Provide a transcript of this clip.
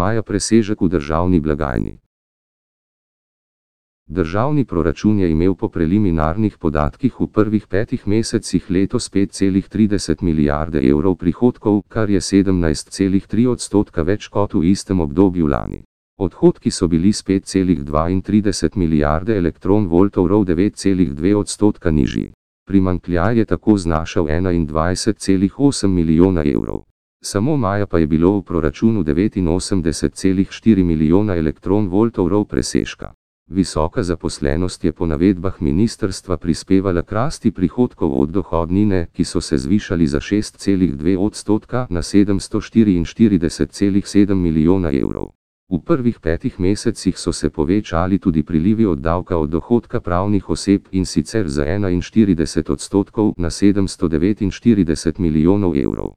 maja presežek v državni blagajni. Državni proračun je imel po preliminarnih podatkih v prvih petih mesecih letos 5,30 milijarde evrov prihodkov, kar je 17,3 odstotka več kot v istem obdobju lani. Odhodki so bili s 5,32 milijarde elektronvoltov 9,2 odstotka nižji. Primankljaj je tako znašal 21,8 milijona evrov. Samo maja pa je bilo v proračunu 89,4 milijona elektronvoltov presežka. Visoka zaposlenost je po navedbah ministrstva prispevala k rasti prihodkov od dohodnine, ki so se zvišali za 6,2 odstotka na 744,7 milijona evrov. V prvih petih mesecih so se povečali tudi prilivi od davka od dohodka pravnih oseb in sicer za 41 odstotkov na 749 milijonov evrov.